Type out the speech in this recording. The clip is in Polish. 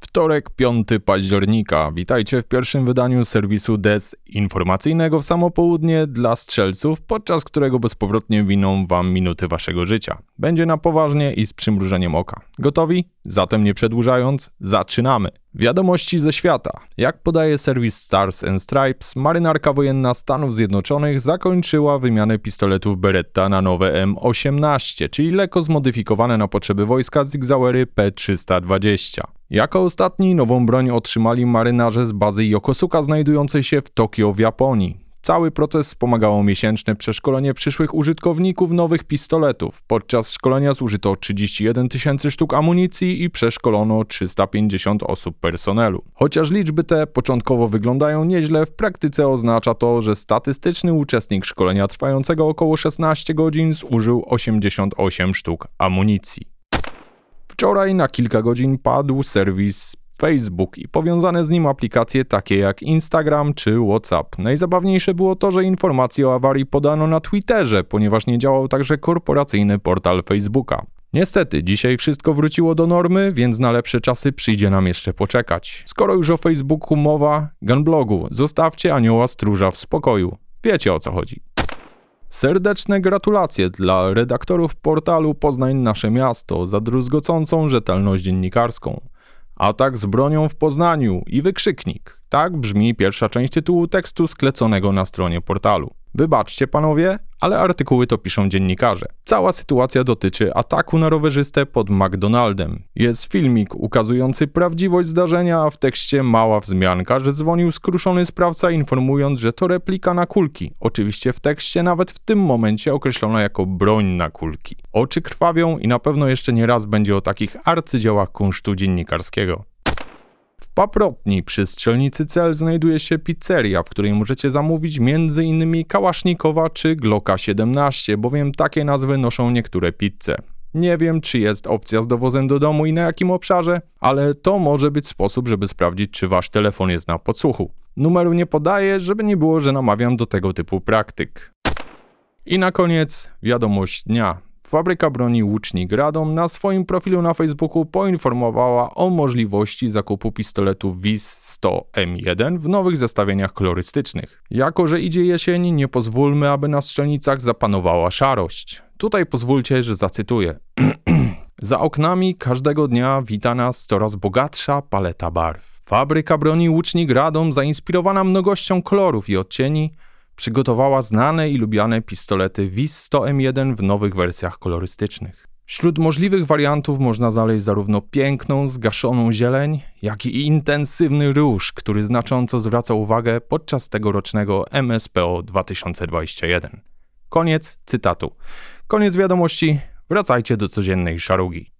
Wtorek, 5 października. Witajcie w pierwszym wydaniu serwisu DES informacyjnego w samo południe dla strzelców, podczas którego bezpowrotnie winą wam minuty waszego życia. Będzie na poważnie i z przymrużeniem oka. Gotowi? Zatem nie przedłużając, zaczynamy. Wiadomości ze świata. Jak podaje serwis Stars and Stripes, marynarka wojenna Stanów Zjednoczonych zakończyła wymianę pistoletów Beretta na nowe M18, czyli lekko zmodyfikowane na potrzeby wojska Zigzauery P320. Jako ostatni nową broń otrzymali marynarze z bazy Yokosuka znajdującej się w Tokio w Japonii. Cały proces wspomagało miesięczne przeszkolenie przyszłych użytkowników nowych pistoletów. Podczas szkolenia zużyto 31 tysięcy sztuk amunicji i przeszkolono 350 osób personelu. Chociaż liczby te początkowo wyglądają nieźle, w praktyce oznacza to, że statystyczny uczestnik szkolenia trwającego około 16 godzin zużył 88 sztuk amunicji. Wczoraj na kilka godzin padł serwis Facebook i powiązane z nim aplikacje takie jak Instagram czy WhatsApp. Najzabawniejsze było to, że informacje o awarii podano na Twitterze, ponieważ nie działał także korporacyjny portal Facebooka. Niestety, dzisiaj wszystko wróciło do normy, więc na lepsze czasy przyjdzie nam jeszcze poczekać. Skoro już o Facebooku mowa, Gunblogu, zostawcie anioła stróża w spokoju. Wiecie o co chodzi. Serdeczne gratulacje dla redaktorów portalu Poznań Nasze Miasto za druzgocącą rzetelność dziennikarską. Atak z bronią w Poznaniu i wykrzyknik. Tak brzmi pierwsza część tytułu tekstu skleconego na stronie portalu. Wybaczcie panowie, ale artykuły to piszą dziennikarze. Cała sytuacja dotyczy ataku na rowerzystę pod McDonaldem. Jest filmik ukazujący prawdziwość zdarzenia, a w tekście mała wzmianka, że dzwonił skruszony sprawca informując, że to replika na kulki. Oczywiście w tekście nawet w tym momencie określona jako broń na kulki. Oczy krwawią i na pewno jeszcze nie raz będzie o takich arcydziełach kunsztu dziennikarskiego. Paprotni przy strzelnicy cel znajduje się pizzeria, w której możecie zamówić m.in. Kałasznikowa czy Glocka 17, bowiem takie nazwy noszą niektóre pizze. Nie wiem, czy jest opcja z dowozem do domu i na jakim obszarze, ale to może być sposób, żeby sprawdzić, czy wasz telefon jest na podsłuchu. Numeru nie podaję, żeby nie było, że namawiam do tego typu praktyk. I na koniec wiadomość dnia. Fabryka broni Łucznik Radom na swoim profilu na Facebooku poinformowała o możliwości zakupu pistoletu WIS-100M1 w nowych zestawieniach kolorystycznych. Jako, że idzie jesień, nie pozwólmy, aby na strzelnicach zapanowała szarość. Tutaj pozwólcie, że zacytuję. Za oknami każdego dnia wita nas coraz bogatsza paleta barw. Fabryka broni Łucznik Radom, zainspirowana mnogością kolorów i odcieni, przygotowała znane i lubiane pistolety WIS-100M1 w nowych wersjach kolorystycznych. Wśród możliwych wariantów można znaleźć zarówno piękną, zgaszoną zieleń, jak i intensywny róż, który znacząco zwraca uwagę podczas tegorocznego MSPO 2021. Koniec cytatu. Koniec wiadomości, wracajcie do codziennej szarugi.